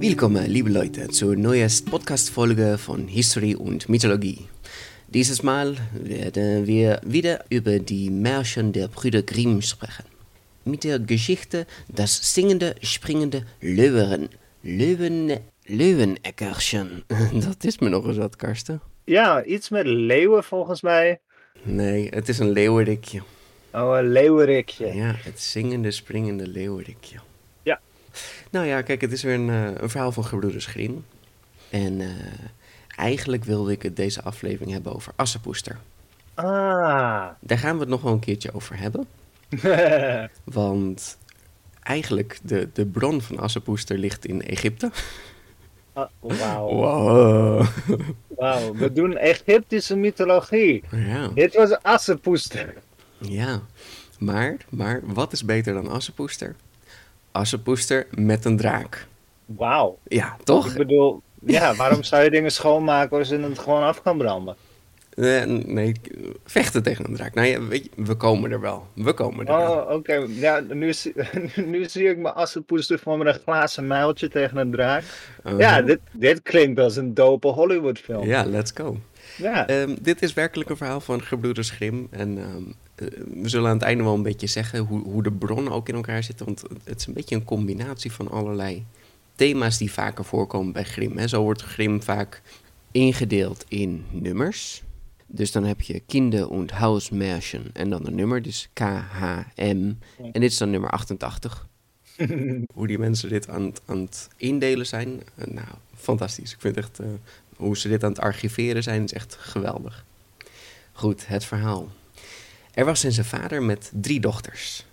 Willkommen, liebe Leute, zur neuesten Podcast-Folge von History und Mythologie. Dieses Mal werden wir wieder über die Märchen der Brüder Grimm sprechen. Mit der Geschichte Das singende, springende Löwen. Löwen, Löweneckerchen. Dat is me nog eens wat, Karsten. Ja, iets met leeuwen volgens mij. Nee, het is een leeuwerikje. Oh, een leeuwerikje. Ja, het zingende, springende leeuwerikje. Nou ja, kijk, het is weer een, eh, een verhaal van Gebroeders Grimm. En eh, eigenlijk wilde ik het deze aflevering hebben over Assepoester. Ah. Daar gaan we het nog wel een keertje over hebben. Want eigenlijk, de, de bron van Assepoester ligt in Egypte. Ah, Wauw. Wow. Wauw. We doen Egyptische mythologie. Ja, Dit was Assepoester. ja. Maar, maar wat is beter dan Assepoester? Assepoester met een draak. Wauw. Ja, toch? Ik bedoel, ja, waarom zou je dingen schoonmaken als je het gewoon af kan branden? Eh, nee, vechten tegen een draak. Nou ja, weet je, we komen er wel. We komen er wel. Oh, oké. Ja, nu, zie- nu zie ik mijn Assepoester voor een glazen muiltje tegen een draak. Uh-huh. Ja, dit, dit klinkt als een dope Hollywoodfilm. Ja, let's go. Ja. Ehm, dit is werkelijk een verhaal van Gebroeders Grimm. En ehm, eh, we zullen aan het einde wel een beetje zeggen hoe, hoe de bronnen ook in elkaar zitten. Want het is een beetje een combinatie van allerlei thema's die vaker voorkomen bij Grimm. Hè. Zo wordt Grimm vaak ingedeeld in nummers. Dus dan heb je Kinder- und Hausmärchen en dan een nummer, dus KHM. En dit is dan nummer 88. hoe die mensen dit aan, het- aan het indelen zijn, eh, nou, fantastisch. Ik vind echt, eh, hoe ze dit aan het archiveren zijn, is echt geweldig. Goed, het verhaal. Er was eens een vader met drie dochters.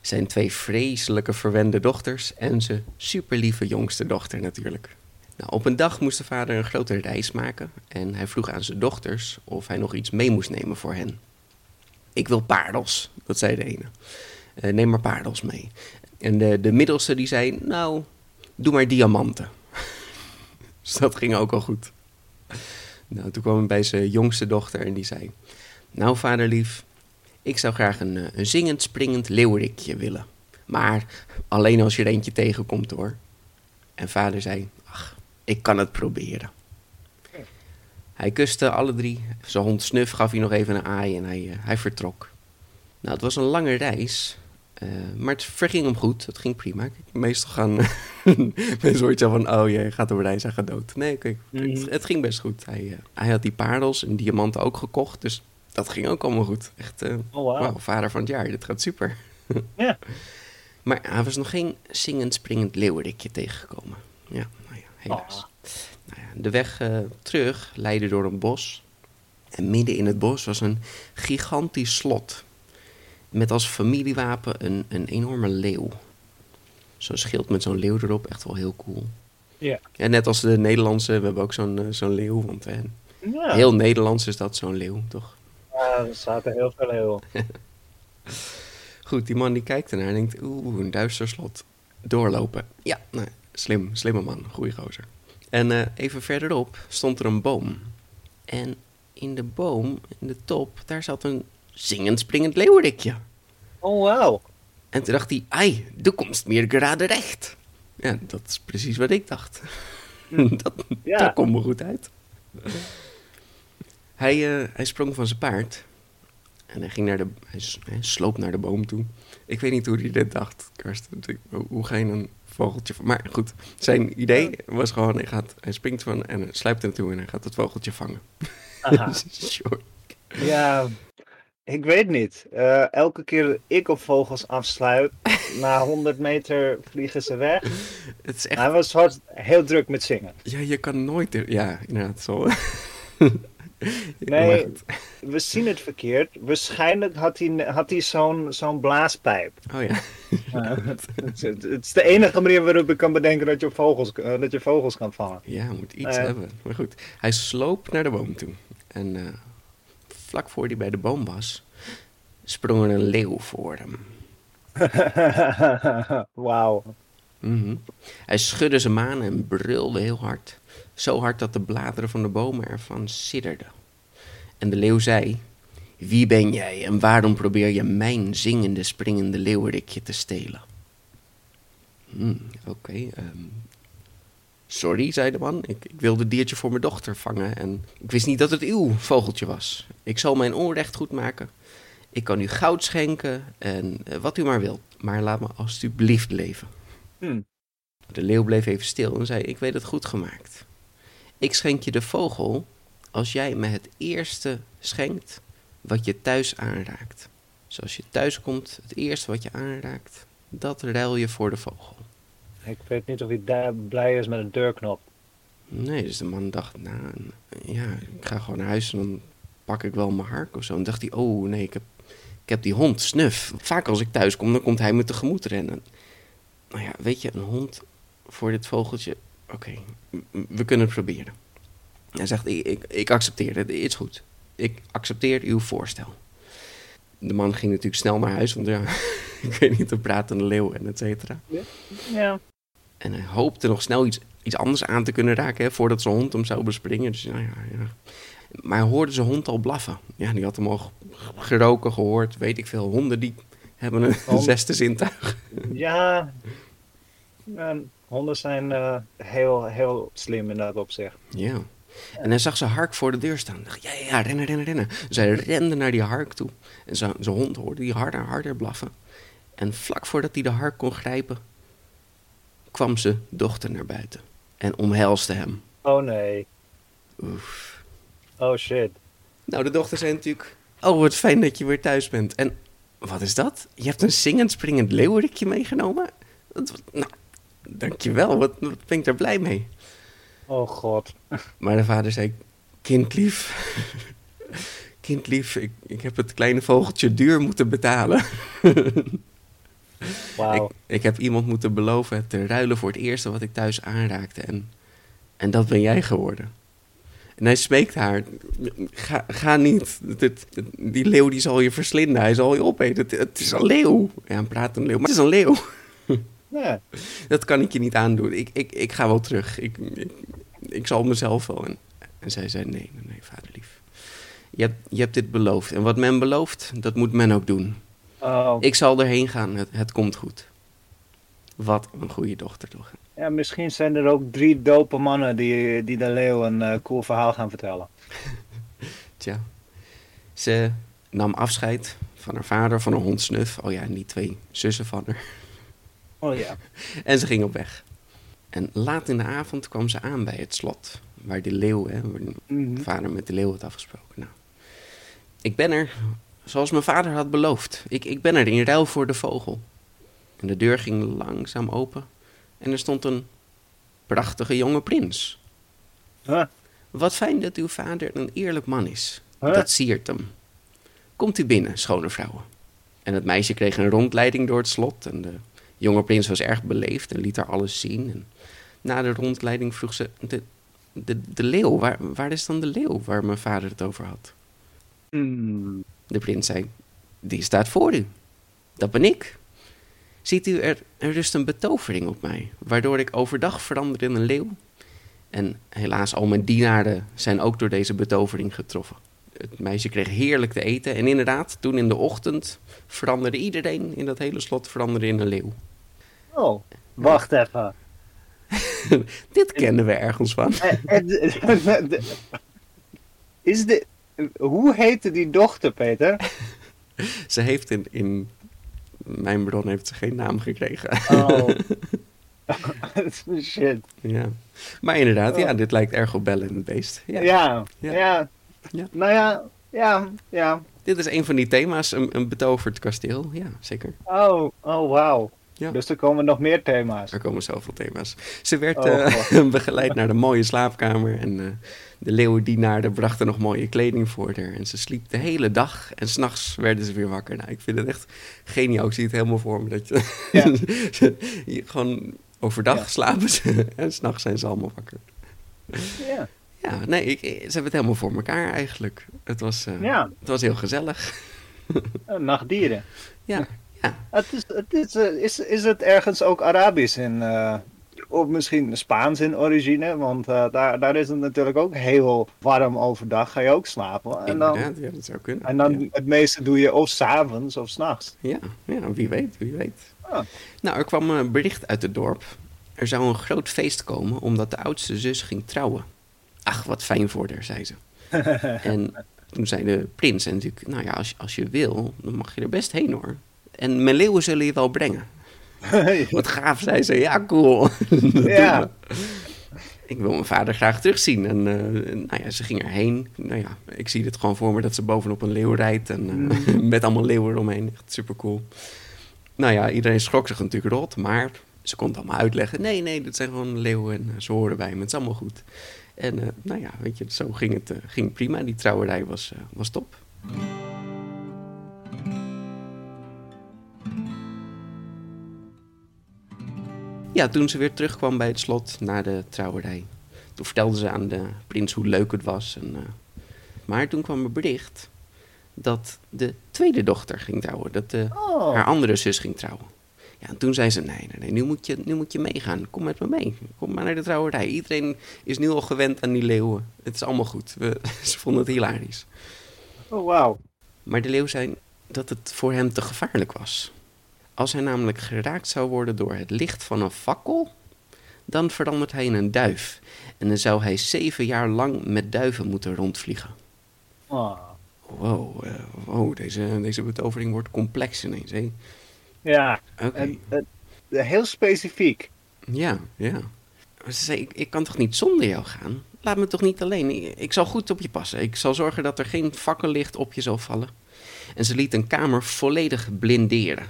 Zijn twee vreselijke verwende dochters en zijn superlieve jongste dochter natuurlijk. Nou, op een dag moest de vader een grote reis maken en hij vroeg aan zijn dochters of hij nog iets mee moest nemen voor hen. Ik wil paardels, dat zei de ene. "Eh, neem maar paardels mee. En de, de middelste die zei, nou, doe maar diamanten. dus dat ging ook al goed. Nou, toen kwam hij bij zijn jongste dochter en die zei... Nou, vaderlief, ik zou graag een, eh, een zingend, springend leeuwerikje willen. Maar alleen als je er eentje tegenkomt, hoor. En vader zei, ach, ik kan het proberen. Hij kuste alle drie. Zijn hond Snuf gaf hij nog even een aai en hij, eh, hij vertrok. Nou, het was een lange reis. eh, maar het verging hem goed. Het ging prima. Meestal gaan mensen hoort zo van... Oh, je gaat op reis, hij gaat dood. Nee, kijk, het, Mhm. het ging best goed. Hij, hij had die parels en diamanten ook gekocht. Dus dat ging ook allemaal goed. Echt, eh, Oh, vader van het jaar. Dit gaat super. Ja. Maar hij was nog geen zingend, springend leeuwerikje tegengekomen. Ja, nou ja, helaas. Ah. Nou ja, de weg eh, terug leidde door een bos. En midden in het bos was een gigantisch slot. Met als familiewapen een, een enorme leeuw. Zo'n schild met zo'n leeuw erop, echt wel heel cool. Ja. Ja, net als de Nederlandse, we hebben ook zo'n eh, zo'n leeuw. Want heel Nederlands is dat zo'n leeuw, toch? Ja, er zaten heel veel leeuwen. Goed, die man die kijkt ernaar en denkt, oeh, een duister slot. Doorlopen. Ja, nou, slim, slimme man, goeie gozer. En eh, even verderop stond er een boom. En in de boom, in de top, daar zat een zingend, springend leeuwerikje. Oh, wauw. En toen dacht hij, ai, du komst meer gerade recht. Ja, dat is precies wat ik dacht. dat, Ja. dat komt me goed uit. Hij, eh, hij sprong van zijn paard. En hij, ging naar de, hij sloop naar de boom toe. Ik weet niet hoe hij dit dacht, Karsten. Hoe, ga je een vogeltje... van- Maar goed, zijn idee was gewoon... Hij, gaat, hij springt van en sluipt er naartoe en hij gaat het vogeltje vangen. Aha. Ja, Ik weet niet. Eh, elke keer dat ik op vogels afsluit, na 100 meter vliegen ze weg. Het is echt... Hij was hard, heel druk met zingen. Ja, je kan nooit... Ja, inderdaad, zo. Nee, we zien het verkeerd. Waarschijnlijk had hij, had hij zo'n zo'n blaaspijp. Oh ja. het, het- het is de enige manier waarop ik kan bedenken dat je, vogels, eh, dat je vogels kan vangen. Ja, moet iets Eh. hebben. Maar goed, hij sloop naar de boom toe. En eh, vlak voor hij bij de boom was, sprong er een leeuw voor hem. Wauw. Mhm. Hij schudde zijn manen en brulde heel hard. Zo hard dat de bladeren van de bomen ervan sidderden. En de leeuw zei: Wie ben jij en waarom probeer je mijn zingende, springende leeuwerikje te stelen? Hmm, Oké, ehm, sorry, zei de man. Ik, ik wilde diertje voor mijn dochter vangen en ik wist niet dat het uw vogeltje was. Ik zal mijn onrecht goed maken. Ik kan u goud schenken en eh, wat u maar wilt, maar laat me alstublieft leven. Hm. De leeuw bleef even stil en zei: Ik weet het goed gemaakt. Ik schenk je de vogel als jij me het eerste schenkt wat je thuis aanraakt. Zoals je thuis komt, het eerste wat je aanraakt, dat ruil je voor de vogel. Ik weet niet of hij daar blij is met een deurknop. Nee, dus de man dacht, nou, ja, ik ga gewoon naar huis en dan pak ik wel mijn hark of zo. En dacht hij, oh nee, ik heb, ik heb die hond, Snuf. Vaak als ik thuis kom, dan komt hij me tegemoet rennen. Nou ja, weet je, een hond voor dit vogeltje, oké, we kunnen het proberen. Hij zegt, ik, ik, ik accepteer het, is goed. Ik accepteer uw voorstel. De man ging natuurlijk snel naar huis, want ja, ik weet niet, een pratende leeuw en et cetera. Ja. En hij hoopte nog snel iets, iets anders aan te kunnen raken hè, voordat zijn hond hem zou bespringen. Dus, nou ja, ja. Maar hij hoorde zijn hond al blaffen. Ja, die had hem al geroken, gehoord, weet ik veel. Honden die hebben een zesde zintuig. Ja. Ja, honden zijn eh, heel, heel slim in dat opzicht. Ja. En hij zag zijn hark voor de deur staan. Hij dacht, ja, ja, ja, rennen, rennen, rennen. Dus hij rende naar die hark toe. En zijn, zijn hond hoorde die harder, harder blaffen. En vlak voordat hij de hark kon grijpen, kwam zijn dochter naar buiten. En omhelsde hem. Oh nee. Oef. Oh shit. Nou, de dochter zei natuurlijk... Oh, wat fijn dat je weer thuis bent. En wat is dat? Je hebt een zingend, springend leeuwerikje meegenomen? Dat, nou, dankjewel. Wat, wat ben ik daar blij mee. Oh god. Maar de vader zei... Kindlief... Kindlief, ik, ik heb het kleine vogeltje duur moeten betalen. Wauw. Ik, ik heb iemand moeten beloven te ruilen voor het eerste wat ik thuis aanraakte. En, en dat ben jij geworden. En hij smeekt haar, ga, ga niet. Dit- die leeuw die zal je verslinden, hij zal je opeten. Het, het is een leeuw. Ja, een pratende leeuw, maar het is een leeuw. Ja. Dat kan ik je niet aandoen. Ik, ik, ik ga wel terug. Ik, ik, ik zal mezelf wel. En, en zij zei, nee, nee, nee, vaderlief. Je hebt, je hebt dit beloofd. En wat men belooft, dat moet men ook doen. Oh. Ik zal erheen gaan, het, het komt goed. Wat een goede dochter toch? Ja, misschien zijn er ook drie dope mannen die, die de leeuw een eh, cool verhaal gaan vertellen. Tja. Ze nam afscheid van haar vader, van haar hond Snuf. Oh ja, en die twee zussen van haar. Oh ja. En ze ging op weg. En laat in de avond kwam ze aan bij het slot. Waar de leeuw, hè, waar de Mhm. vader met de leeuw had afgesproken. Nou, ik ben er, zoals mijn vader had beloofd. Ik, ik ben er in ruil voor de vogel. En de deur ging langzaam open. En er stond een prachtige jonge prins. Huh? Wat fijn dat uw vader een eerlijk man is. Huh? Dat siert hem. Komt u binnen, schone vrouwen. En het meisje kreeg een rondleiding door het slot. En de jonge prins was erg beleefd en liet haar alles zien. En na de rondleiding vroeg ze: De, de, de leeuw, waar, waar is dan de leeuw waar mijn vader het over had? Hmm. De prins zei: Die staat voor u. Dat ben ik. Ziet u, er, er rust een betovering op mij, waardoor ik overdag verander in een leeuw. En helaas, al mijn dienaren zijn ook door deze betovering getroffen. Het meisje kreeg heerlijk te eten en inderdaad, toen in de ochtend veranderde iedereen in dat hele slot veranderde in een leeuw. Oh, wacht even. Dit kennen we ergens van. Eh, Is de, hoe heette die dochter, Peter? Ze heeft in, in mijn bron heeft ze geen naam gekregen. Oh. Shit. Ja. Maar inderdaad, ja, Oh. dit lijkt erg op Bellen en het Beest. Ja. Ja. Ja. Ja. Ja. Nou ja, ja, ja. Dit is een van die thema's, een, een betoverd kasteel. Ja, zeker. Oh, oh wauw. Ja. Dus er komen nog meer thema's. Er komen zoveel thema's. Ze werd Oh, eh, begeleid naar de mooie slaapkamer. En eh, de leeuwendienaar brachten nog mooie kleding voor haar. En ze sliep de hele dag. En s'nachts werden ze weer wakker. Nou, ik vind het echt geniaal. Ik zie het helemaal voor me. Dat je, Ja. je gewoon overdag Ja. slapen ze. En s'nachts zijn ze allemaal wakker. Ja. Ja, nee, ik, ze hebben het helemaal voor elkaar eigenlijk. Het was, eh, Ja. het was heel gezellig. Eh, Nachtdieren. Ja, ja. Het is, het is, eh, is, is het ergens ook Arabisch in, eh, of misschien Spaans in origine? Want eh, daar, daar is het natuurlijk ook heel warm overdag. Ga je ook slapen. En dan, inderdaad. Ja, dat zou kunnen. en dan ja. het meeste doe je of s'avonds of s'nachts. Ja, ja, wie weet, wie weet. Ah. Nou, er kwam een bericht uit het dorp. Er zou een groot feest komen omdat de oudste zus ging trouwen. Ach, wat fijn voor haar, zei ze. en toen zei de prins en natuurlijk, nou ja, als, als je wil, dan mag je er best heen hoor. En mijn leeuwen zullen je wel brengen. Wat gaaf, zei ze. Ja, cool. Dat Ja. Ik wil mijn vader graag terugzien. En eh, nou ja, ze ging erheen. Nou ja, ik zie het gewoon voor me dat ze bovenop een leeuw rijdt. En eh, met allemaal leeuwen eromheen. Echt super cool. Nou ja, iedereen schrok zich natuurlijk rot. Maar ze kon het allemaal uitleggen. Nee, nee, dit zijn gewoon leeuwen en eh, ze horen bij me. Het is allemaal goed. En nou ja, weet je, zo ging het ging prima. Die trouwerij was, was top. Ja, toen ze weer terugkwam bij het slot na de trouwerij. Toen vertelde ze aan de prins hoe leuk het was. En, eh, maar toen kwam er bericht dat de tweede dochter ging trouwen. Dat de, Oh. haar andere zus ging trouwen. Ja, en toen zei ze, nee, nee, nee nu, moet je, nu moet je meegaan. Kom met me mee. Kom maar naar de trouwerij. Iedereen is nu al gewend aan die leeuwen. Het is allemaal goed. We, ze vonden het hilarisch. oh, wauw. Maar de leeuw zei dat het voor hem te gevaarlijk was. Als hij namelijk geraakt zou worden door het licht van een fakkel, dan verandert hij in een duif. En dan zou hij zeven jaar lang met duiven moeten rondvliegen. Oh. Wow, eh, wow deze, deze betovering wordt complex ineens. hè? Ja, en, en- heel specifiek. Ja, ja. Ze zei, ik, ik kan toch niet zonder jou gaan? Laat me toch niet alleen. Ik, ik zal goed op je passen. Ik zal zorgen dat er geen fakkellicht op je zal vallen. En ze liet een kamer volledig blinderen.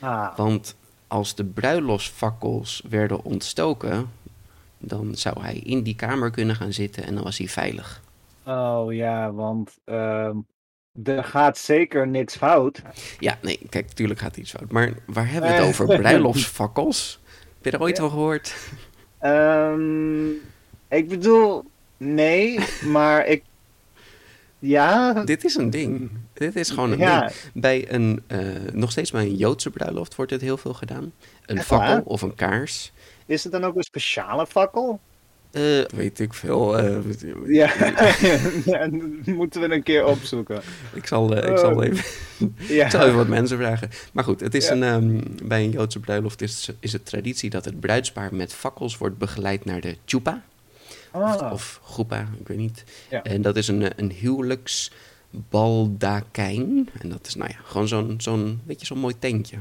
Ah. Want als de bruiloftsfakkels werden ontstoken, dan zou hij in die kamer kunnen gaan zitten en dan was hij veilig. Oh ja, want ehm, er gaat zeker niks fout. Ja, nee, kijk, natuurlijk gaat iets fout. Maar waar hebben we het Eh. over? Bruiloftsfakkels? Heb je er ooit Ja. van gehoord? Ehm, ik bedoel, nee, maar ik. Ja, Dit is een ding. Dit is gewoon een Ja. ding. Bij een, eh, nog steeds bij een Joodse bruiloft wordt dit heel veel gedaan. Een Echt fakkel waar? of een kaars. is het dan ook een speciale fakkel? Eh, weet ik veel. eh, Ja, moeten we een keer opzoeken. ik, zal, ik, zal Oh. even, Ja. ik zal even wat mensen vragen. Maar goed, het is Ja. een, ehm, bij een Joodse bruiloft is, is het traditie dat het bruidspaar met fakkels wordt begeleid naar de chupa. Ah, Of groepa, ik weet niet. Ja. En dat is een, eh, een huwelijksbaldakijn. En dat is nou ja, gewoon zo'n, zo'n, weet je, zo'n mooi tentje.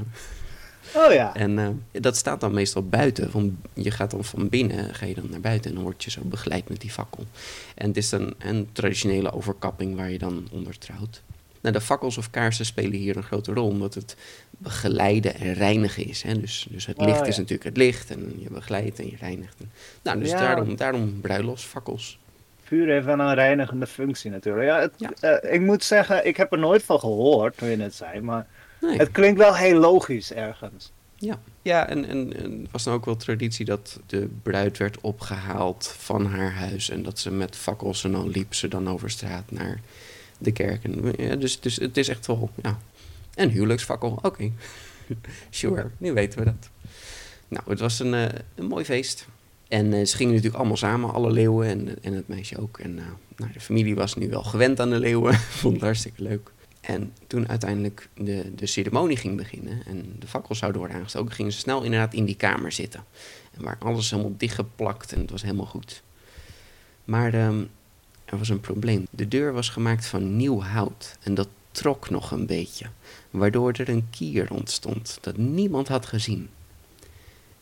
oh ja. En eh, dat staat dan meestal buiten. Van, je gaat dan van binnen, ga je dan naar buiten en dan word je zo begeleid met die fakkel. En het is dan een traditionele overkapping waar je dan onder trouwt. Nou, de fakkels of kaarsen spelen hier een grote rol, omdat het begeleiden en reinigen is. Hè? Dus, dus het Oh, licht ja. is natuurlijk het licht en je begeleidt en je reinigt. Nou, dus Ja. daarom, daarom bruiloftsfakkels. Vuur heeft wel een reinigende functie natuurlijk. Ja, het, eh, ik moet zeggen, ik heb er nooit van gehoord toen je het zei, maar Nee. het klinkt wel heel logisch ergens. Ja, ja en, en, was dan ook wel traditie dat de bruid werd opgehaald van haar huis. En dat ze met fakkels en dan liep ze dan over straat naar de kerk. En, ja, dus, dus het is echt wel, ja, een huwelijksfakkel. Oké, sure, nu weten we dat. Nou, het was een, eh, een mooi feest. En eh, ze gingen natuurlijk allemaal samen, alle leeuwen en, en het meisje ook. En eh, nou, de familie was nu wel gewend aan de leeuwen, vond het hartstikke leuk. En toen uiteindelijk de, de ceremonie ging beginnen en de fakkels zouden worden aangestoken, gingen ze snel inderdaad in die kamer zitten. En waar alles helemaal dichtgeplakt en het was helemaal goed. Maar ehm, er was een probleem. De deur was gemaakt van nieuw hout en dat trok nog een beetje, waardoor er een kier ontstond dat niemand had gezien.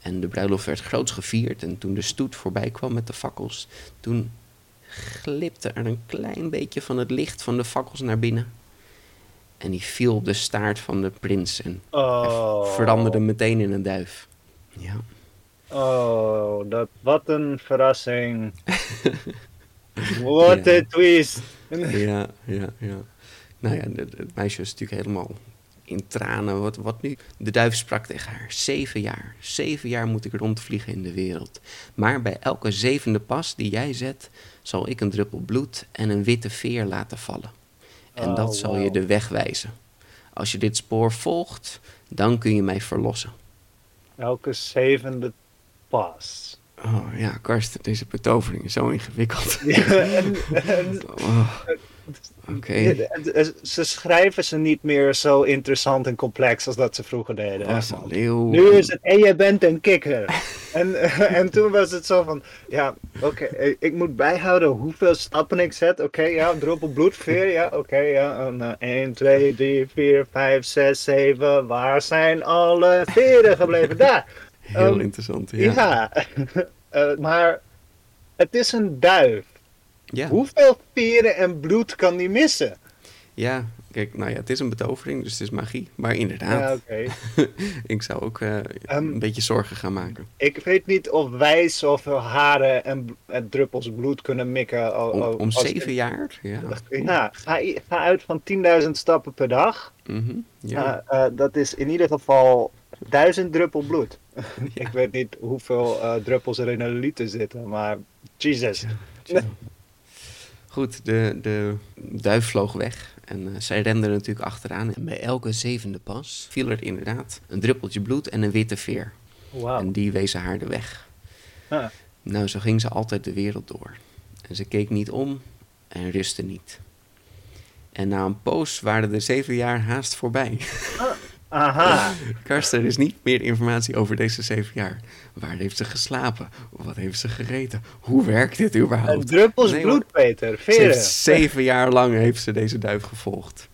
En de bruiloft werd groots gevierd en toen de stoet voorbij kwam met de fakkels, toen glipte er een klein beetje van het licht van de fakkels naar binnen. En die viel op de staart van de prins en Oh. veranderde meteen in een duif. Ja, Oh, dat, wat een verrassing. What Ja. a twist. ja, ja, ja. Nou ja, het meisje was natuurlijk helemaal in tranen. Wat, wat nu? De duif sprak tegen haar. Zeven jaar. Zeven jaar moet ik rondvliegen in de wereld. Maar bij elke zevende pas die jij zet, zal ik een druppel bloed en een witte veer laten vallen. En Oh, dat zal je de weg wijzen. Als je dit spoor volgt, dan kun je mij verlossen. Elke zevende pas. Oh ja, Karsten, deze betovering is zo ingewikkeld. en, en- Oh, het- ze schrijven ze niet meer zo interessant en complex als dat ze vroeger deden. Was een leeuw. Nu is het, en jij bent een kikker. en, en toen was het zo van, ja, oké, ik- ik moet bijhouden hoeveel stappen ik zet. Oké, ja, druppel bloedveer, ja, oké, ja. En, eh, 1, 2, 3, 4, 5, 6, 7, waar zijn alle veren gebleven? Daar. Heel Ehm, interessant. Ja. Ja, Eh, maar het is een duif. Ja. Hoeveel veren en bloed kan die missen? ja, kijk, nou ja, het is een betovering, dus het is magie. Maar Ja, inderdaad, oké. ik zou ook eh, Ehm, een beetje zorgen gaan maken. Ik weet niet of wij zoveel haren en, en druppels bloed kunnen mikken. al- Om, zeven jaar? Ja. Ja, ga, uit van 10.000 stappen per dag. Mhm, ja. Ja, eh, dat is in ieder geval 1000 druppel bloed. Ik weet niet hoeveel eh, druppels er in een liter zitten, maar Jesus. Goed, de, de duif vloog weg en eh, zij rende er natuurlijk achteraan. En bij elke zevende pas viel er inderdaad een druppeltje bloed en een witte veer. Wauw. En die wezen haar de weg. Ah. Nou, zo ging ze altijd de wereld door. En ze keek niet om en rustte niet. En na een poos waren de zeven jaar haast voorbij. Aha. Karsten, er is niet meer informatie over deze zeven jaar. Waar heeft ze geslapen? Wat heeft ze gegeten? Hoe werkt dit überhaupt? druppels Nee, bloed, Peter. Ze heeft Veren. zeven jaar lang heeft ze deze duif gevolgd.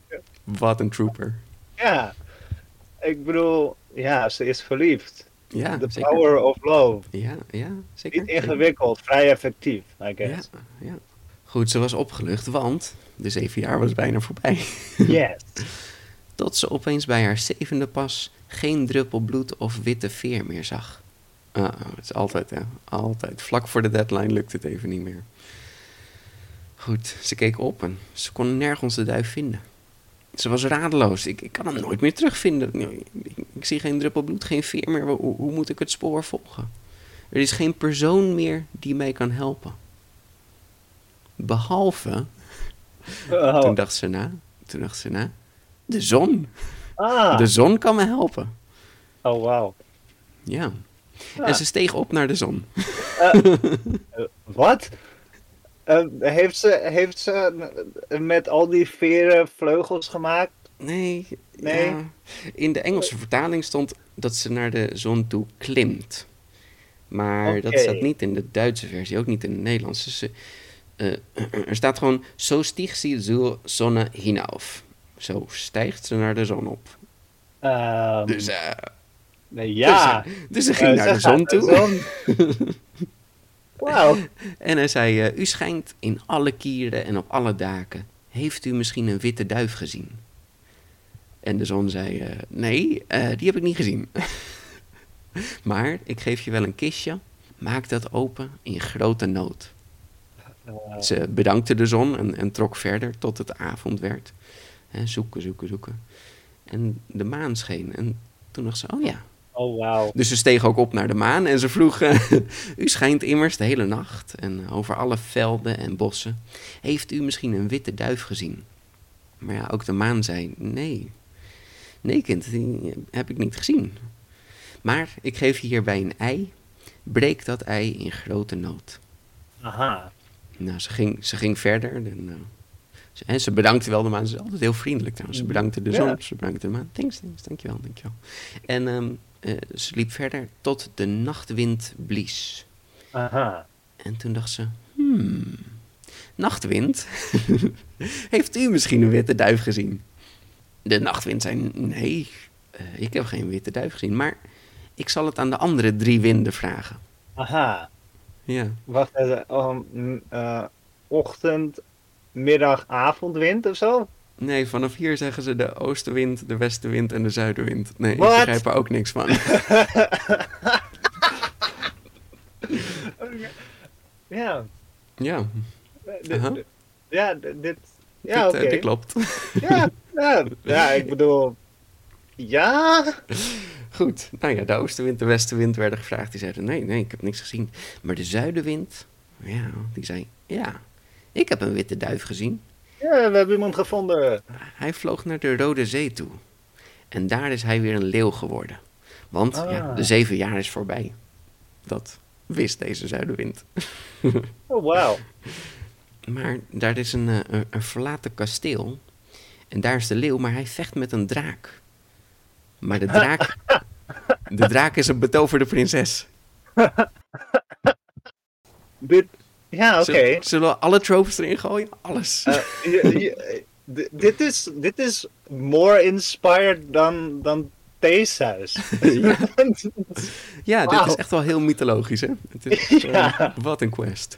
Wat een trooper. Ja. Ik bedoel, ja, ze is verliefd. Ja, The zeker. power of love. Ja, ja, zeker. Niet ingewikkeld, vrij effectief, I Ja, guess. ja. Goed, ze was opgelucht, want de zeven jaar was bijna voorbij. Yes. Tot ze opeens bij haar zevende pas geen druppel bloed of witte veer meer zag. Ah, het is altijd, hè. Altijd. Vlak voor de deadline lukt het even niet meer. Goed, ze keek op en ze kon nergens de duif vinden. Ze was radeloos. Ik, ik kan hem nooit meer terugvinden. Ik, ik zie geen druppel bloed, geen veer meer. Hoe, hoe moet ik het spoor volgen? Er is geen persoon meer die mij kan helpen. Behalve, Oh. toen dacht ze na, toen dacht ze na, de zon. Ah. De zon kan me helpen. Oh, wauw. Ja. Ah. En ze steeg op naar de zon. Wat? Eh, heeft, ze, heeft ze met al die veren vleugels gemaakt? Nee. Nee. ja. In de Engelse vertaling stond dat ze naar de zon toe klimt. Maar dat staat niet in de Duitse versie, ook niet in de Nederlandse. Er staat gewoon, zo stieg ze zur Sonne hinauf. Zo stijgt ze naar de zon op. Ehm, Dus, eh, nee, ja. dus, eh, dus ze ging Eh, naar de zon toe. Wauw. En hij zei, u schijnt in alle kieren en op alle daken. Heeft u misschien een witte duif gezien? En de zon zei, nee, die heb ik niet gezien. maar ik geef je wel een kistje. Maak dat open in grote nood. Ze bedankte de zon en, en trok verder tot het avond werd. Hè, zoeken, zoeken, zoeken. En de maan scheen. En toen dacht ze, oh ja, oh, wauw. dus ze steeg ook op naar de maan en ze vroeg: eh, U schijnt immers de hele nacht en over alle velden en bossen. Heeft u misschien een witte duif gezien? Maar ja, ook de maan zei: Nee. Nee, kind, die heb ik niet gezien. Maar ik geef je hierbij een ei. Breek dat ei in grote nood. Aha. Nou, ze ging, ze ging verder. En, eh, ze, en ze bedankte wel de maan. Ze is altijd heel vriendelijk trouwens. Ze bedankte de Ja. zon, ze bedankte de maan. Thanks, thanks, dankjewel, dankjewel. En ehm, eh, ze liep verder tot de nachtwind blies. Aha. En toen dacht ze, hmm, nachtwind? Heeft u misschien een witte duif gezien? De nachtwind zei, nee, eh, ik heb geen witte duif gezien. Maar ik zal het aan de andere drie winden vragen. Aha. Ja, Wacht even. Um, mm, eh, ochtend, middag, avondwind of zo? Nee, vanaf hier zeggen ze de oostenwind, de westenwind en de zuidenwind. Nee, What? ik begrijp er ook niks van. Ja. ja, Ja, dit... Ja, dit, oké. eh, dit klopt. Ja, ja, ja, ik bedoel... Ja? Goed, nou ja, de oostenwind, de westenwind werden gevraagd. Die zeiden, nee, nee, ik heb niks gezien. Maar de zuidenwind, ja, die zei, ja, ik heb een witte duif gezien. Ja, we hebben iemand gevonden. Hij vloog naar de Rode Zee toe. En daar is hij weer een leeuw geworden. Want ja, Ah. de zeven jaar is voorbij. Dat wist deze zuidenwind. Oh, wauw. Maar daar is een, eh, een, een verlaten kasteel. En daar is de leeuw, maar hij vecht met een draak. Maar de draak, de draak is een betoverde prinses. Dit... Ja, oké. Zullen, zullen we alle tropes erin gooien? Alles. Eh, je- je- eh, dit, is, dit is more inspired dan, dan Theeshuis. ja, ja dit is echt wel heel mythologisch, hè? Het is, eh. Wat een quest.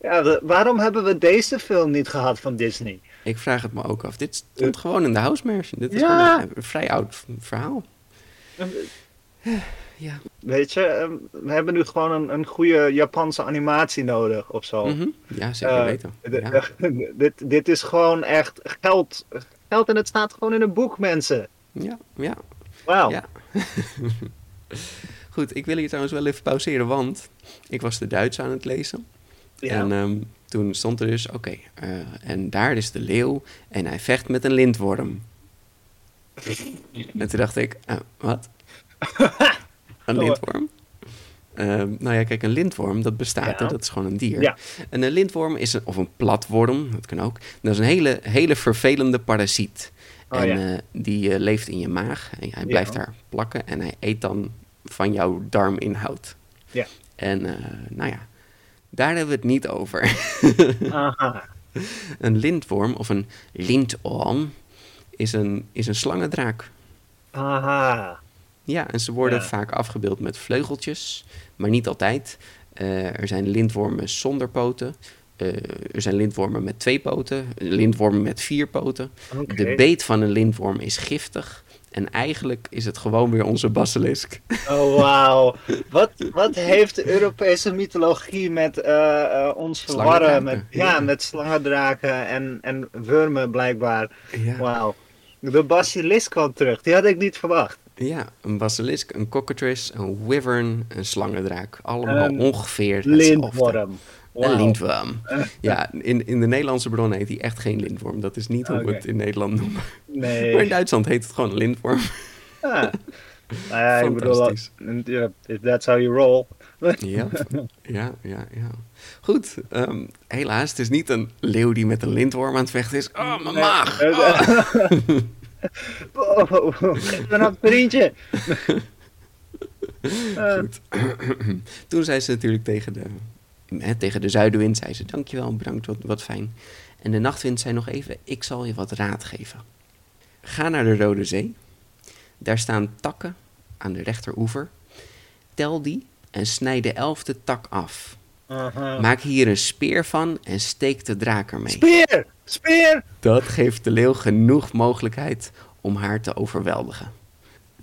ja, de- waarom hebben we deze film niet gehad van Disney? Ik vraag het me ook af. Dit stond gewoon in de house. Dit is Ja. gewoon een, een vrij oud verhaal. Ja. Weet je, eh, we hebben nu gewoon een, een goede Japanse animatie nodig of zo. Mhm. Ja, zeker Eh, weten. Ja. dit, dit is gewoon echt geld. Geld en het staat gewoon in een boek, mensen. ja, ja, Wauw. Ja. Goed, ik wil hier trouwens wel even pauzeren, want ik was de Duits aan het lezen. Ja. En ehm, toen stond er dus, oké, eh, en daar is de leeuw en hij vecht met een lintworm. en toen dacht ik, eh, wat? Een Oh. lintworm? Ehm, nou ja, kijk, een lintworm, dat bestaat, Ja. dat is gewoon een dier. Ja. En een lintworm is een, of een platworm, dat kan ook. Dat is een hele, hele vervelende parasiet. Oh, en ja. eh, die eh, leeft in je maag. En hij blijft daar plakken. En hij eet dan van jouw darminhoud. Ja. En eh, nou ja, daar hebben we het niet over. Aha. een lintworm of een lintorm is een, is een slangendraak. Aha. Ja, en ze worden Ja. vaak afgebeeld met vleugeltjes, maar niet altijd. Eh, er zijn lintwormen zonder poten. Eh, er zijn lintwormen met twee poten. Lintwormen met vier poten. De beet van een lintworm is giftig. En eigenlijk is het gewoon weer onze basilisk. Oh, wauw. Wat, wat heeft de Europese mythologie met eh, eh, ons verwarren? Met, ja, ja. met slangendraken en, en wurmen blijkbaar. Ja. Wauw. De basilisk kwam terug. Die had ik niet verwacht. Ja, een basilisk, een cockatrice, een wyvern, een slangendraak. Allemaal Een ongeveer hetzelfde. Lintworm. Een Wauw. lintworm. Ja, in, in de Nederlandse bron heet hij echt geen lintworm. Dat is niet hoe we het in Nederland noemen. Nee. Maar in Duitsland heet het gewoon een lintworm. Ja. Nou ja, ik bedoel, if that's how you roll. Ja, ja, ja, ja. Goed, ehm, helaas, het is niet een leeuw die met een lintworm aan het vechten is. Oh, mijn maag! Oh. Oh, een vriendje. Eh, Goed. Toen zei ze natuurlijk tegen de, hè, tegen de zuidenwind, zei ze, dankjewel, bedankt, wat, wat fijn. En de nachtwind zei nog even, ik zal je wat raad geven. Ga naar de Rode Zee. Daar staan takken aan de rechteroever. Tel die en snij de elfde tak af. Aha. Maak hier een speer van en steek de draak ermee. Speer! Speer! Dat geeft de leeuw genoeg mogelijkheid om haar te overweldigen.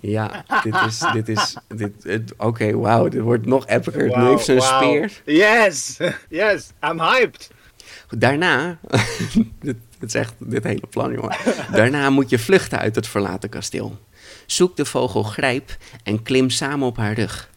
Ja, dit is, dit is, dit, oké, wauw, dit wordt nog epicer. nu Wauw, heeft ze een speer. Yes! Yes, I'm hyped. Daarna, dit, dit is echt dit hele plan, jongen. Daarna moet je vluchten uit het verlaten kasteel. Zoek de vogel Grijp en klim samen op haar rug.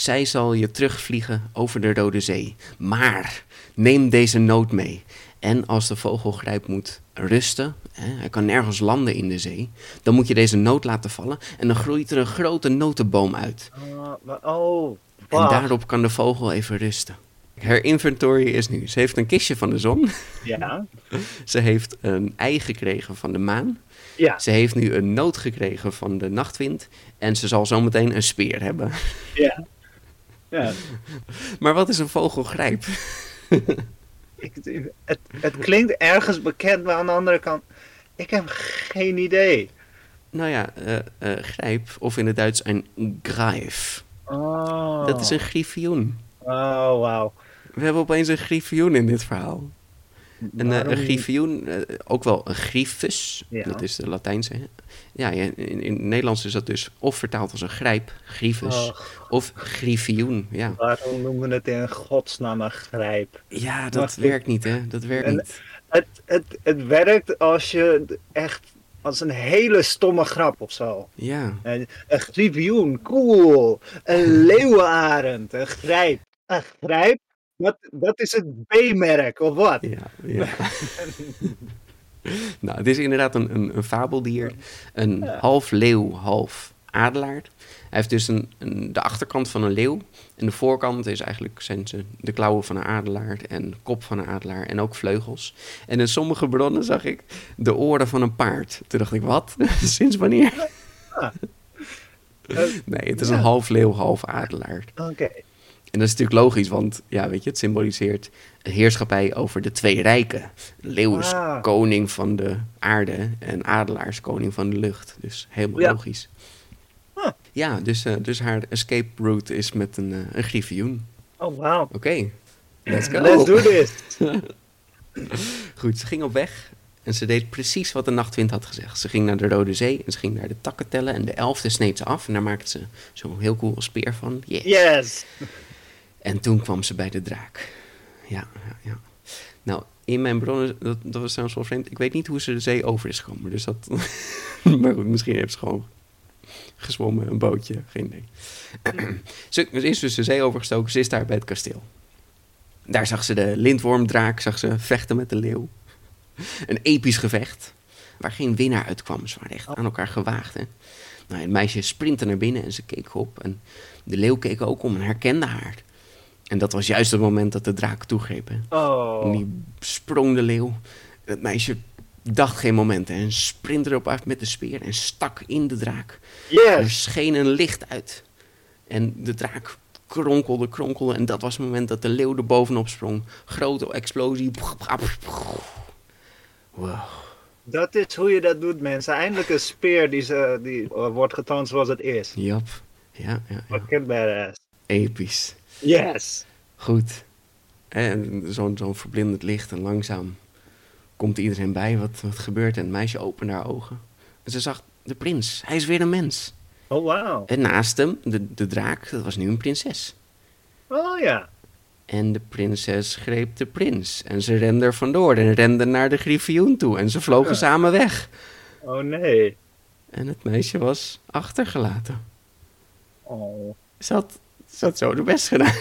Zij zal je terugvliegen over de Rode Zee. Maar neem deze noot mee. En als de vogel Grijp moet rusten, hè, hij kan nergens landen in de zee, dan moet je deze noot laten vallen en dan groeit er een grote notenboom uit. Uh, oh, En daarop kan de vogel even rusten. Haar inventory is nu. Ze heeft een kistje van de zon. Ja, Ze heeft een ei gekregen van de maan. ja, Ze heeft nu een noot gekregen van de nachtwind. En ze zal zometeen een speer hebben. ja. Ja. Maar wat is een vogelgrijp? Ik, het, het klinkt ergens bekend, maar aan de andere kant, ik heb geen idee. Nou ja, eh, eh, grijp, of in het Duits een grijf. Oh, Dat is een griffioen. Oh, wauw. We hebben opeens een griffioen in dit verhaal. Een, eh, een Waarom- griffioen, ook wel een griffus, Ja. dat is de Latijnse. Ja, in, in het Nederlands is dat dus of vertaald als een grijp, griffus, Oh, of griffioen. Ja, waarom noemen we het in godsnaam een grijp? ja dat werkt niet, hè? Dat werkt En- niet. Het, het, het werkt als je echt als een hele stomme grap of zo. Ja, Een, een griffioen, cool. Een leeuwenarend, een grijp. Een grijp, dat, dat is het B-merk, of wat? ja, ja. nou, het is inderdaad een, een, een fabeldier. Een half leeuw, half adelaar. Hij heeft dus een, een, de achterkant van een leeuw. En de voorkant is eigenlijk zijn ze de klauwen van een adelaar en kop van een adelaar en ook vleugels. En in sommige bronnen zag ik de oren van een paard. Toen dacht ik, wat? Sinds wanneer? Nee, het is een half leeuw, half adelaar. Oké. En dat is natuurlijk logisch, want ja, weet je, het symboliseert een heerschappij over de twee rijken. Leeuw is Ah. koning van de aarde en adelaar is koning van de lucht. Dus helemaal Ja. logisch. Ja, dus, eh, dus haar escape route is met een, eh, een griffioen. Oh, wow. Oké, let's go. Let's do this. Goed, ze ging op weg en ze deed precies wat de nachtwind had gezegd. Ze ging naar de Rode Zee en ze ging naar de takken tellen en de elfde sneed ze af. En daar maakte ze zo'n heel cool speer van. Yes. Yes. En toen kwam ze bij de draak. Ja, ja, ja. Nou, in mijn bronnen, dat, dat was trouwens wel vreemd. Ik weet niet hoe ze de zee over is gekomen. Dus dat. maar goed, misschien heeft ze gewoon gezwommen, een bootje, geen idee. ze ze is dus de zee overgestoken, ze is daar bij het kasteel. Daar zag ze de lintwormdraak, zag ze vechten met de leeuw. Een episch gevecht, waar geen winnaar uitkwam. Ze waren echt aan elkaar gewaagd. Hè? Nou, het meisje sprintte naar binnen en ze keek op. En de leeuw keek ook om en herkende haar. En dat was juist het moment dat de draak toegreep. Hè? En Oh. die sprong de leeuw. Het meisje dacht geen moment hè, en sprintte erop af met de speer en stak in de draak. Er Yes. scheen een licht uit. En de draak kronkelde, kronkelde. En dat was het moment dat de leeuw er bovenop sprong. Grote explosie. Wow. Dat is hoe je dat doet, mensen. Eindelijk een speer die, ze, die eh, wordt getoond zoals het is. Jap. Ja, ja, ja. Fucking badass. Episch. Yes. Goed. En zo'n zo'n verblindend licht en langzaam komt iedereen bij. Wat, wat gebeurt? En het meisje opende haar ogen. En ze zag de prins. Hij is weer een mens. Oh, wow. En naast hem, de, de draak, dat was nu een prinses. Oh, ja. En de prinses greep de prins. En ze rende er vandoor en rende naar de griffioen toe. En ze vlogen Ja. samen weg. Oh, nee. En het meisje was achtergelaten. Oh. Ze had, ze had zo de best gedaan.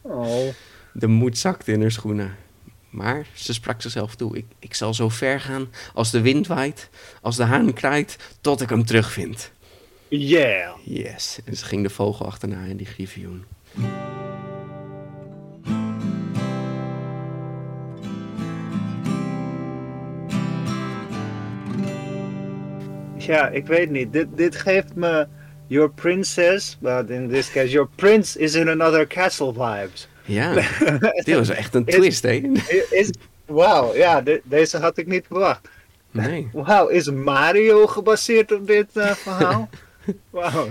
Oh. De moed zakte in haar schoenen. Maar ze sprak zichzelf toe. Ik, ik zal zo ver gaan als de wind waait, als de haan kraait, tot ik hem terugvind. Yeah. Yes. En ze ging de vogel achterna in die griffioen. Ja, ik weet niet. Dit, dit geeft me your princess, but in this case your prince is in another castle vibes. Ja, dit was echt een Is- twist, hè? Is, wauw, ja, de- deze had ik niet verwacht. Nee. Wauw, is Mario gebaseerd op dit eh, verhaal? Wauw,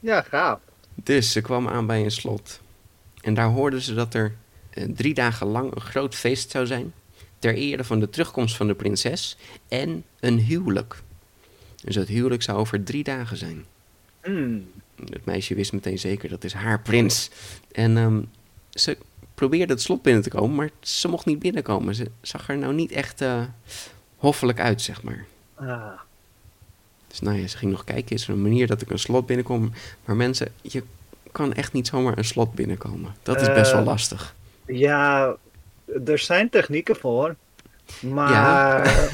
ja, gaaf. Dus ze kwam aan bij een slot. En daar hoorden ze dat er eh, drie dagen lang een groot feest zou zijn. Ter ere van de terugkomst van de prinses. En een huwelijk. Dus dat huwelijk zou over drie dagen zijn. Hmm. Het meisje wist meteen zeker, dat is haar prins. En ehm, ze probeerde het slot binnen te komen, maar ze mocht niet binnenkomen. Ze zag er nou niet echt eh, hoffelijk uit, zeg maar. Ah. Dus nou ja, ze ging nog kijken, is er een manier dat ik een slot binnenkom? Maar mensen, je kan echt niet zomaar een slot binnenkomen. Dat is best wel Eh, lastig. Ja, er zijn technieken voor. Maar.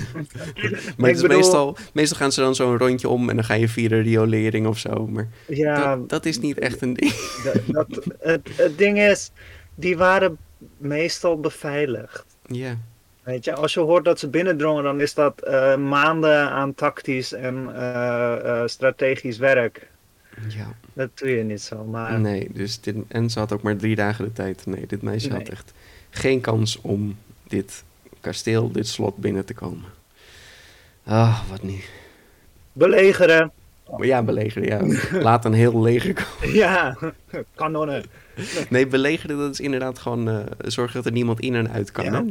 Maar het is bedoel- meestal, meestal gaan ze dan zo'n rondje om en dan ga je via de riolering of zo. Maar ja, dat, dat is niet echt een ding. dat, dat- het, het ding is, die waren meestal beveiligd. Ja, Weet je, als je hoort dat ze binnendrongen, dan is dat eh, maanden aan tactisch en eh, eh, strategisch werk. ja. Dat doe je niet zo. Maar Nee, dus dit, en ze had ook maar drie dagen de tijd. Nee, dit meisje had echt geen kans om dit kasteel, dit slot binnen te komen. Ah, wat niet. belegeren. Ja, belegeren, ja. Laat een heel leger komen. Ja, kanonnen. Nee, belegeren, dat is inderdaad gewoon eh, zorgen dat er niemand in en uit kan. Ja,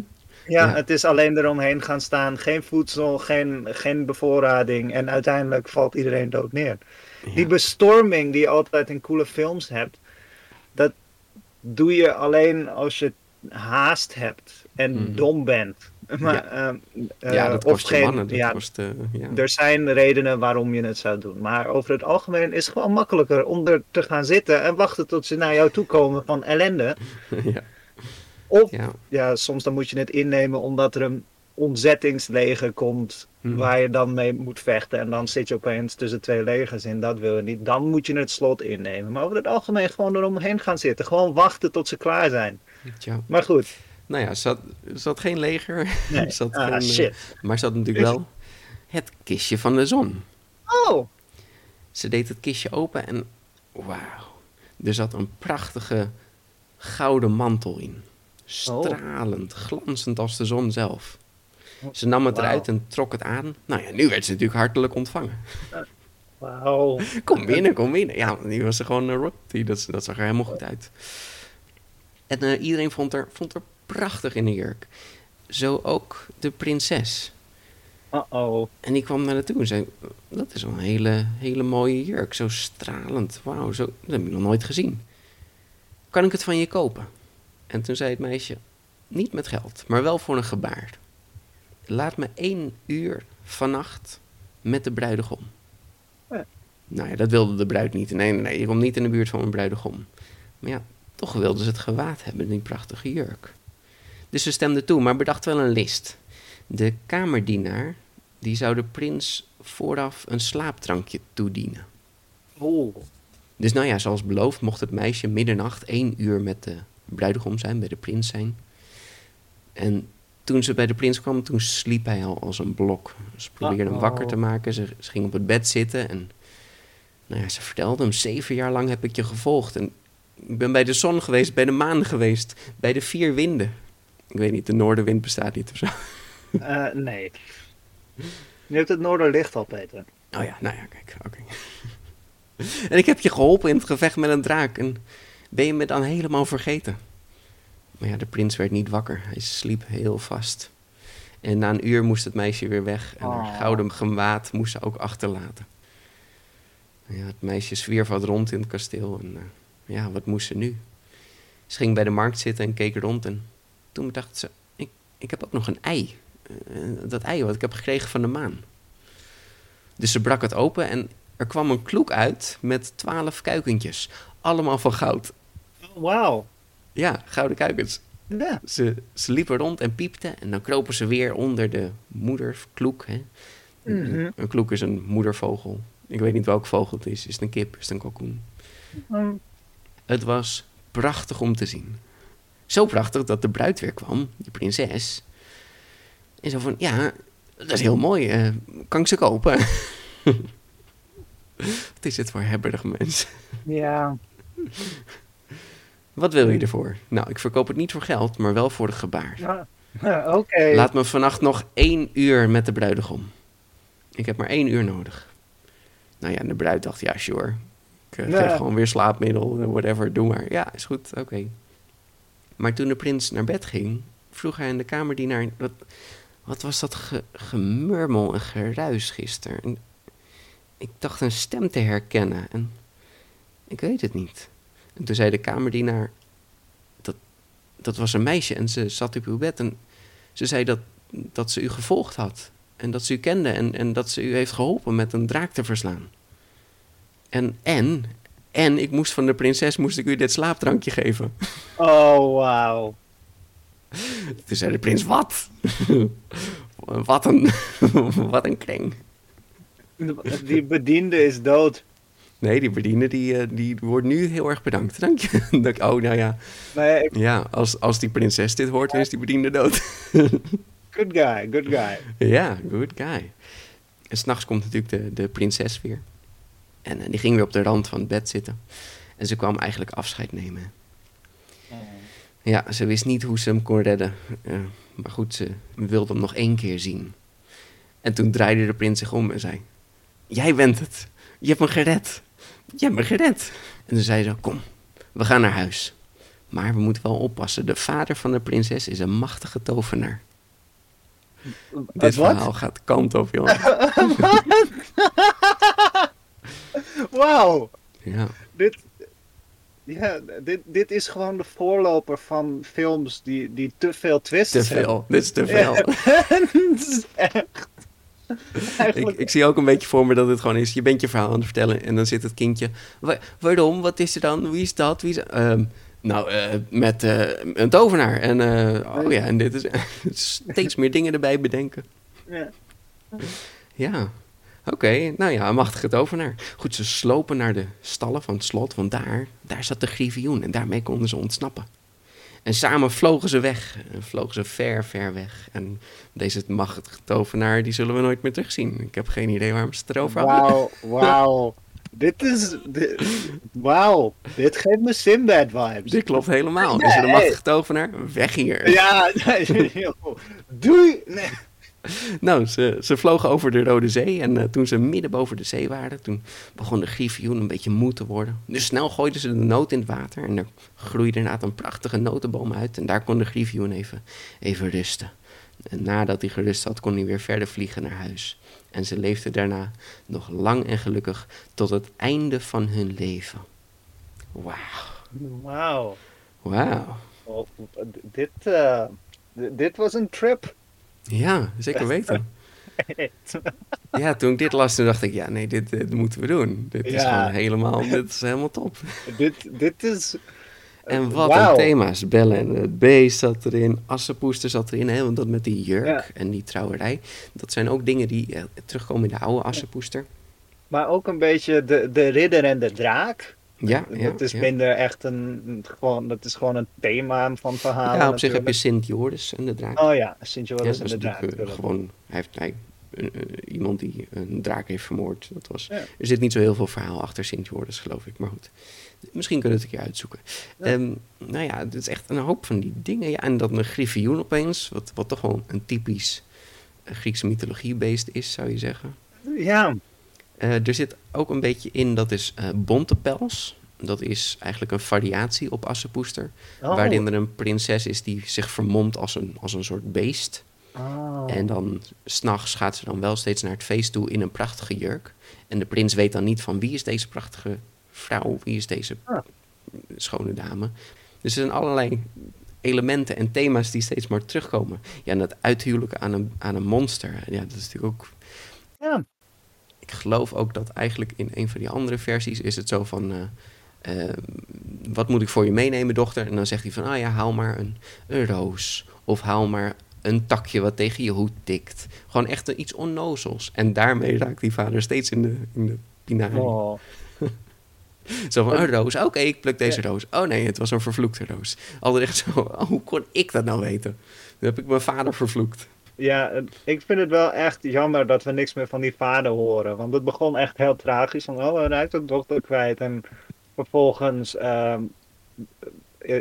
Ja. het is alleen eromheen gaan staan. Geen voedsel, geen, geen bevoorrading. En uiteindelijk valt iedereen dood neer. Die bestorming die je altijd in coole films hebt, dat doe je alleen als je haast hebt en Mhm. dom bent. Maar, Ja. ehm, eh, ja, dat kost geen, mannen. Dat ja, kost, eh, ja. er zijn redenen waarom je het zou doen. Maar over het algemeen is het gewoon makkelijker om er te gaan zitten en wachten tot ze naar jou toe komen van ellende. ja. Of Ja. soms dan moet je het innemen omdat er een ontzettingsleger komt Mhm. waar je dan mee moet vechten. En dan zit je opeens tussen twee legers in, dat wil je niet. Dan moet je het slot innemen. Maar over het algemeen gewoon eromheen gaan zitten. Gewoon wachten tot ze klaar zijn. Maar goed, Nou ja, zat, zat geen leger. nee. Zat ah, geen, eh, shit. maar er zat natuurlijk wel het kistje van de zon. Oh, Ze deed het kistje open en wauw. Er zat een prachtige gouden mantel in. Stralend, glanzend als de zon zelf. Ze nam het eruit en trok het aan. Nou ja, nu werd ze natuurlijk hartelijk ontvangen. wauw. Kom binnen, kom binnen. Ja, die was er gewoon een royalty. Dat, dat zag er helemaal goed uit. En eh, iedereen vond er, vond er prachtig in de jurk. Zo ook de prinses. Uh-oh. En die kwam naar haar toe en zei: Dat is een hele, hele mooie jurk. Zo stralend. Wauw, zo, dat heb ik nog nooit gezien. Kan ik het van je kopen? En toen zei het meisje: Niet met geld, maar wel voor een gebaar. Laat me één uur vannacht met de bruidegom. Ja. Nou ja, dat wilde de bruid niet. Nee, nee, nee, je komt niet in de buurt van een bruidegom. Maar ja, toch wilde ze het gewaad hebben, die prachtige jurk. Dus ze stemde toe, maar bedacht wel een list. De kamerdienaar, die zou de prins vooraf een slaapdrankje toedienen. Oeh. Dus nou ja, zoals beloofd mocht het meisje middernacht één uur met de bruidegom zijn, bij de prins zijn. En toen ze bij de prins kwam, toen sliep hij al als een blok. Ze probeerde hem wakker te maken, ze, ze ging op het bed zitten en nou ja, ze vertelde hem, zeven jaar lang heb ik je gevolgd. En ik ben bij de zon geweest, bij de maan geweest, bij de vier winden. Ik weet niet, de noordenwind bestaat niet of zo. Eh, nee. Je hebt het Noorderlicht al, Peter. Oh ja, nou ja, kijk, oké. en ik heb je geholpen in het gevecht met een draak. En ben je me dan helemaal vergeten? Maar ja, de prins werd niet wakker. Hij sliep heel vast. En na een uur moest het meisje weer weg. En haar Oh. gouden gewaad moest ze ook achterlaten. Ja, het meisje zwierf wat rond in het kasteel. En eh, ja, wat moest ze nu? Ze ging bij de markt zitten en keek rond. En toen dacht ze, ik, ik heb ook nog een ei. Eh, dat ei wat ik heb gekregen van de maan. Dus ze brak het open en er kwam een kloek uit met twaalf kuikentjes. Allemaal van goud. Wauw. Ja, gouden kuikens. Ja. Ze, ze liepen rond en piepten en dan kropen ze weer onder de moederkloek. Hè? Mhm. Een kloek is een moedervogel. Ik weet niet welke vogel het is. Is het een kip? Is het een kalkoen? Hm. Het was prachtig om te zien. Zo prachtig dat de bruid weer kwam, die prinses. En zo van, ja, dat is heel mooi. eh, kan ik ze kopen? Wat is dit voor hebberig mens? Ja. Wat wil je ervoor? Nou, ik verkoop het niet voor geld, maar wel voor het gebaar. Ja. Oké. Laat me vannacht nog één uur met de bruidegom. Ik heb maar één uur nodig. Nou ja, en de bruid dacht, ja, sure. Ik eh, Ja. geef gewoon weer slaapmiddel, whatever, doe maar. Ja, is goed, oké. Maar toen de prins naar bed ging, vroeg hij aan de kamerdienaar... Wat, wat was dat ge- gemurmel en geruis gisteren? En ik dacht een stem te herkennen en ik weet het niet. En toen zei de kamerdienaar... Dat, dat was een meisje en ze zat op uw bed en ze zei dat, dat ze u gevolgd had. En dat ze u kende en, en dat ze u heeft geholpen met een draak te verslaan. En, en, en ik moest van de prinses moest ik u dit slaapdrankje geven. Oh, wauw. Toen zei de prins, wat? wat een, wat een kreng. Die bediende is dood. Nee, die bediende die, eh, die wordt nu heel erg bedankt. Dank je. Oh, nou ja. Nee, ik- Ja, als, als die prinses dit hoort, dan is die bediende dood. good guy, good guy. Ja, good guy. En s'nachts komt natuurlijk de, de prinses weer. En eh, die ging weer op de rand van het bed zitten. En ze kwam eigenlijk afscheid nemen. Ja, ze wist niet hoe ze hem kon redden. Eh, maar goed, ze wilde hem nog één keer zien. En toen draaide de prins zich om en zei... Jij bent het. Je hebt me gered. Je hebt me gered. En toen zei ze, kom, we gaan naar huis. Maar we moeten wel oppassen. De vader van de prinses is een machtige tovenaar. Dit verhaal gaat kant op, jongen. Wauw. Ja, Dit, ja, dit, dit is gewoon de voorloper van films die, die te veel twists te hebben. veel. Dit is te veel. Het is echt. Ik, Eigenlijk, ik zie ook een beetje voor me dat het gewoon is. Je bent je verhaal aan het vertellen en dan zit het kindje. "Wa- waarom? Wat is er dan? Wie is dat? Wie is... Ehm, nou, eh, met eh, een tovenaar. En, eh, oh ja, en dit is steeds meer dingen erbij bedenken. ja. Ja, oké. Nou ja, een machtige tovenaar. Goed, ze slopen naar de stallen van het slot, want daar, daar zat de griffioen en daarmee konden ze ontsnappen. En samen vlogen ze weg. En vlogen ze ver, ver weg. En deze machtige tovenaar, die zullen we nooit meer terugzien. Ik heb geen idee waarom ze het erover hadden. Wauw, wauw. Dit is. dit- Wauw, dit geeft me Sinbad vibes. Dit klopt helemaal. Is er een Nee. machtige tovenaar? Weg hier. Ja, joh. doei. Nee. Nou, ze, ze vlogen over de Rode Zee. En eh, toen ze midden boven de zee waren, toen begon de griffioen een beetje moe te worden. Dus snel gooiden ze de noot in het water. En er groeide inderdaad een prachtige notenboom uit. En daar kon de griffioen even, even rusten. En nadat hij gerust had, kon hij weer verder vliegen naar huis. En ze leefden daarna nog lang en gelukkig tot het einde van hun leven. Wauw. Wauw. Wauw. Oh, dit, eh, dit was een trip. Ja, zeker weten. Ja, toen ik dit las, toen dacht ik, ja, nee, dit, dit moeten we doen. Dit is gewoon helemaal, dit is helemaal top. dit, dit is. En wat een thema's. Bellen en het beest zat erin, Assepoester zat erin, hè, want dat met die jurk Ja. en die trouwerij. Dat zijn ook dingen die eh, terugkomen in de oude Assepoester. Maar ook een beetje de, de ridder en de draak. Ja, ja, dat is ja. minder echt een. Gewoon, dat is gewoon een thema van verhalen. ja, op zich heb je. Sint Joris en de draak. Oh ja, Sint Joris dat en de draak. eh, gewoon, hij heeft hij, eh, iemand die een draak heeft vermoord. Dat was. Er zit niet zo heel veel verhaal achter Sint Joris, geloof ik, maar goed. Misschien kunnen we het een keer uitzoeken. Ehm, nou ja, het is echt een hoop van die dingen. Ja, en dan een griffioen opeens, wat, wat toch wel een typisch eh, Griekse mythologie-beest is, zou je zeggen. Ja, er zit ook een beetje in, dat is eh bontepels. Dat is eigenlijk een variatie op Assepoester. Oh. Waarin er een prinses is die zich vermomt als een, als een soort beest. Oh. En dan s'nachts gaat ze dan wel steeds naar het feest toe in een prachtige jurk. En de prins weet dan niet van wie is deze prachtige vrouw, wie is deze Ah. schone dame. Dus er zijn allerlei elementen en thema's die steeds maar terugkomen. Ja, en dat uithuwelijken aan een, aan een monster, ja, dat is natuurlijk ook... Ja. Ik geloof ook dat eigenlijk in een van die andere versies is het zo van... eh, eh, wat moet ik voor je meenemen, dochter? En dan zegt hij van, ah ja, haal maar een, een roos. Of haal maar een takje wat tegen je hoed tikt. Gewoon echt iets onnozels. En daarmee raakt die vader steeds in de, in de pinarie. Oh. Zo van, een roos, oké, ik pluk deze roos. Oh nee, het was een vervloekte roos. Altijd echt zo, oh, hoe kon ik dat nou weten? Dan heb ik mijn vader vervloekt. Ja, ik vind het wel echt jammer dat we niks meer van die vader horen. Want het begon echt heel tragisch. Van, oh, hij raakt de dochter kwijt. En vervolgens ehm,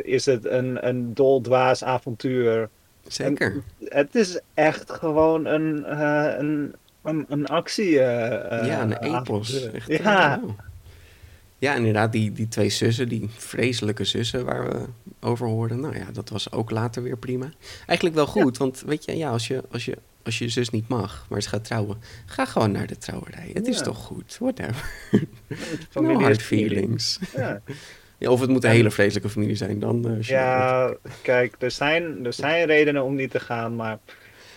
is het een, een doldwaas avontuur. Zeker. Het is echt gewoon een, eh, een, een, een actie. eh, eh, ja, een epos. ja. Ja, inderdaad, die, die twee zussen, die vreselijke zussen waar we over hoorden. Nou ja, dat was ook later weer prima. Eigenlijk wel goed, want weet je, ja, als je, als je, als je zus niet mag, maar ze gaat trouwen, ga gewoon naar de trouwerij. Het is Ja. toch goed, whatever. familie no hard feelings. Ja. Ja, of het moet een hele vreselijke familie zijn, dan... eh, ja, kijk, er zijn, er zijn redenen om niet te gaan, maar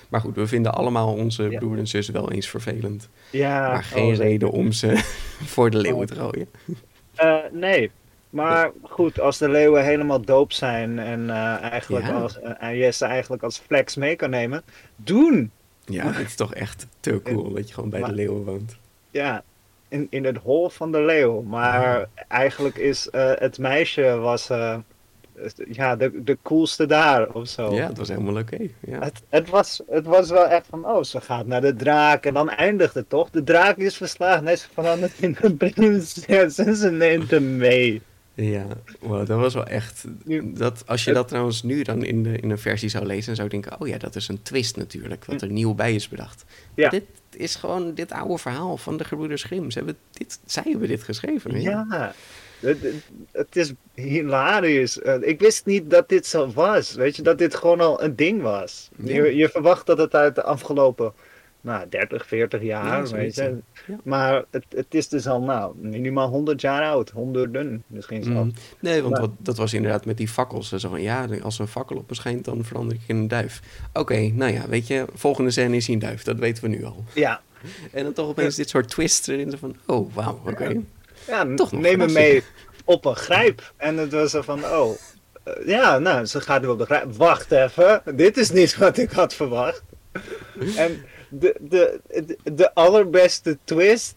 Maar goed, we vinden allemaal onze Ja. broer en zus wel eens vervelend. ja. maar geen oh, reden om ze voor de leeuwen te gooien. Eh, nee. Maar goed, als de leeuwen helemaal doop zijn en eh, eigenlijk Ja. als, eh, en je ze eigenlijk als flex mee kan nemen, doen! Ja, het is toch echt te cool dat je gewoon bij de leeuwen woont. Ja, in, in het hol van de leeuw. Maar eigenlijk is het meisje was ja, de, de coolste daar of zo. Ja, het was helemaal oké. Ja. Het, het, was, het was wel echt van, oh, ze gaat naar de draak en dan eindigt het toch? De draak is verslagen, nee, ze verandert in een prinses en ze neemt hem mee. Ja, wow, dat was wel echt. Dat, als je dat trouwens nu dan in, de, in een versie zou lezen, dan zou je denken: oh ja, dat is een twist natuurlijk, wat er nieuw bij is bedacht. Ja. Dit is gewoon dit oude verhaal van de gebroeders Grimm. Ze hebben dit, zij hebben dit geschreven. Ja, het is hilarisch. Eh, Ik wist niet dat dit zo was. Weet je, dat dit gewoon al een ding was. Ja. Je, je verwacht dat het uit de afgelopen nou, 30, 40 Ja, jaar, weet je. ja. Maar het, het is dus al nou, minimaal 100 jaar oud. Honderden misschien zelfs. Mm. Nee, want Maar- wat, dat was inderdaad met die fakkels. Zo van, ja, als een fakkel op me schijnt, dan verander ik in een duif. Oké, nou ja, weet je, volgende scène is hij een duif. Dat weten we nu al. Ja, En dan toch opeens dit soort twists erin. Van, oh, wauw, oké. Ja Toch neem me mee op een grijp. En het was zo van, oh, eh, ja, nou, ze gaat wel begrijpen. Wacht even, dit is niet wat ik had verwacht. en de, de, de, de allerbeste twist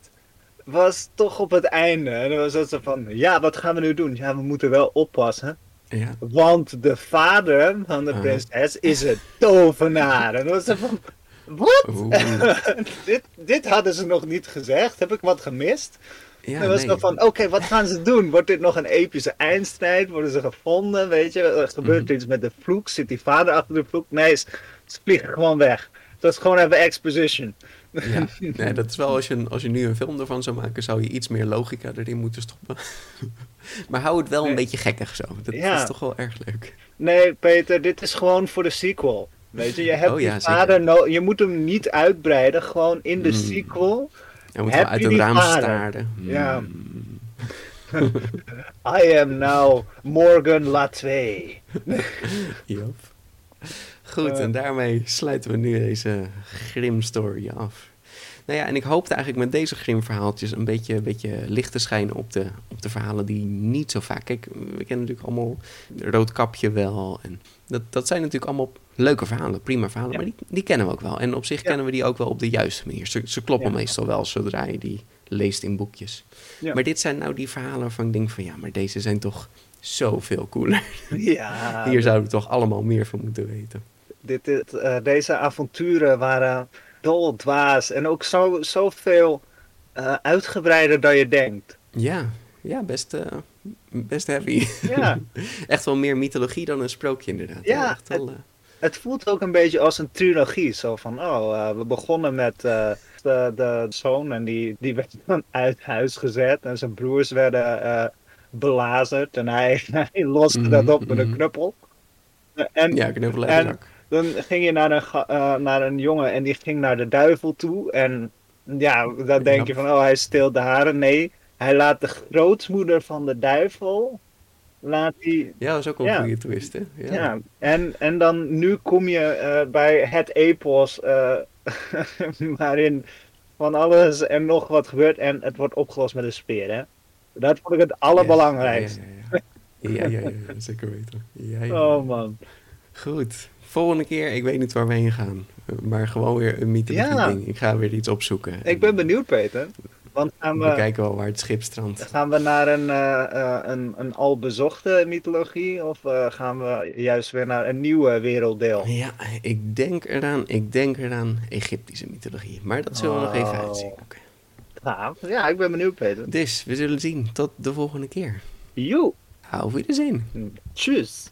was toch op het einde. En dan was het zo van, ja, wat gaan we nu doen? Ja, we moeten wel oppassen. Ja. Want de vader van de Ah. prinses is een tovenaar. En dan was het van, wat? Dit, dit hadden ze nog niet gezegd. Heb ik wat gemist? Ja, en was nee. van, oké, wat gaan ze doen? Wordt dit nog een epische eindstrijd? Worden ze gevonden? Weet je, er gebeurt Mhm. iets met de vloek? Zit die vader achter de vloek? Nee, ze, ze vliegen gewoon weg. Dat is gewoon even exposition. Ja, nee, dat is wel als je, als je nu een film ervan zou maken, zou je iets meer logica erin moeten stoppen. maar hou het wel een beetje gekkig zo. Dat, Ja. is toch wel erg leuk. Nee, Peter, dit is gewoon voor de sequel. Weet je, je hebt Oh die ja, vader no Je moet hem niet uitbreiden. Gewoon in de Mm. sequel. Je moet wel uit het raam vader? staren. Ja. Mm. I am now Morgan Latwee. Jop. Goed, Eh. en daarmee sluiten we nu deze Grim-story af. Nou ja, en ik hoopte eigenlijk met deze Grim-verhaaltjes een beetje, een beetje licht te schijnen op de, op de verhalen die niet zo vaak... Kijk, we kennen natuurlijk allemaal Roodkapje wel. En dat, dat zijn natuurlijk allemaal leuke verhalen, prima verhalen. Maar die, die kennen we ook wel. En op zich kennen we die ook wel op de juiste manier. Ze, ze kloppen meestal wel zodra je die leest in boekjes. Maar dit zijn nou die verhalen waarvan ik denk van... Ja, maar deze zijn toch zoveel cooler. Ja, Hier zouden we toch allemaal meer van moeten weten. dit, dit, eh, deze avonturen waren doldwaas en ook zo, zoveel eh, uitgebreider dan je denkt. Ja, ja best, eh, best heavy. Ja, Echt wel meer mythologie dan een sprookje inderdaad. Ja, echt wel, eh, het voelt ook een beetje als een trilogie. Zo van, oh, eh, we begonnen met eh, de, de zoon en die, die werd dan uit huis gezet en zijn broers werden belazerd en hij, hij loste Mhm, dat op met een mhm. knuppel. En ja, de en- zak. Dan ging je naar een, naar een jongen en die ging naar de duivel toe. En ja, dan denk je van, oh, hij steelt de haren. Nee, hij laat de grootmoeder van de duivel, laat hij, Ja, dat is ook ja. een goede twist, hè? Ja. ja. En, en dan nu kom je eh, bij het epos, eh, waarin van alles en nog wat gebeurt en het wordt opgelost met een speer, hè. Dat vond ik het allerbelangrijkste. Ja, ja, ja. Zeker weten. Oh man. Goed. Volgende keer, ik weet niet waar we heen gaan. Maar gewoon weer een mythologie Ja. ding. Ik ga weer iets opzoeken. Ik ben benieuwd, Peter. Want gaan We we, kijken wel waar het schip strandt. Gaan we naar een, eh, eh, een, een al bezochte mythologie of eh, gaan we juist weer naar een nieuwe werelddeel? Ja, ik denk eraan, ik denk eraan Egyptische mythologie. Maar dat zullen we nog even Oh. uitzien. Oké. Ja, ja, ik ben benieuwd, Peter. Dus, we zullen zien. Tot de volgende keer. Joe, Auf Wiedersehen. tjus.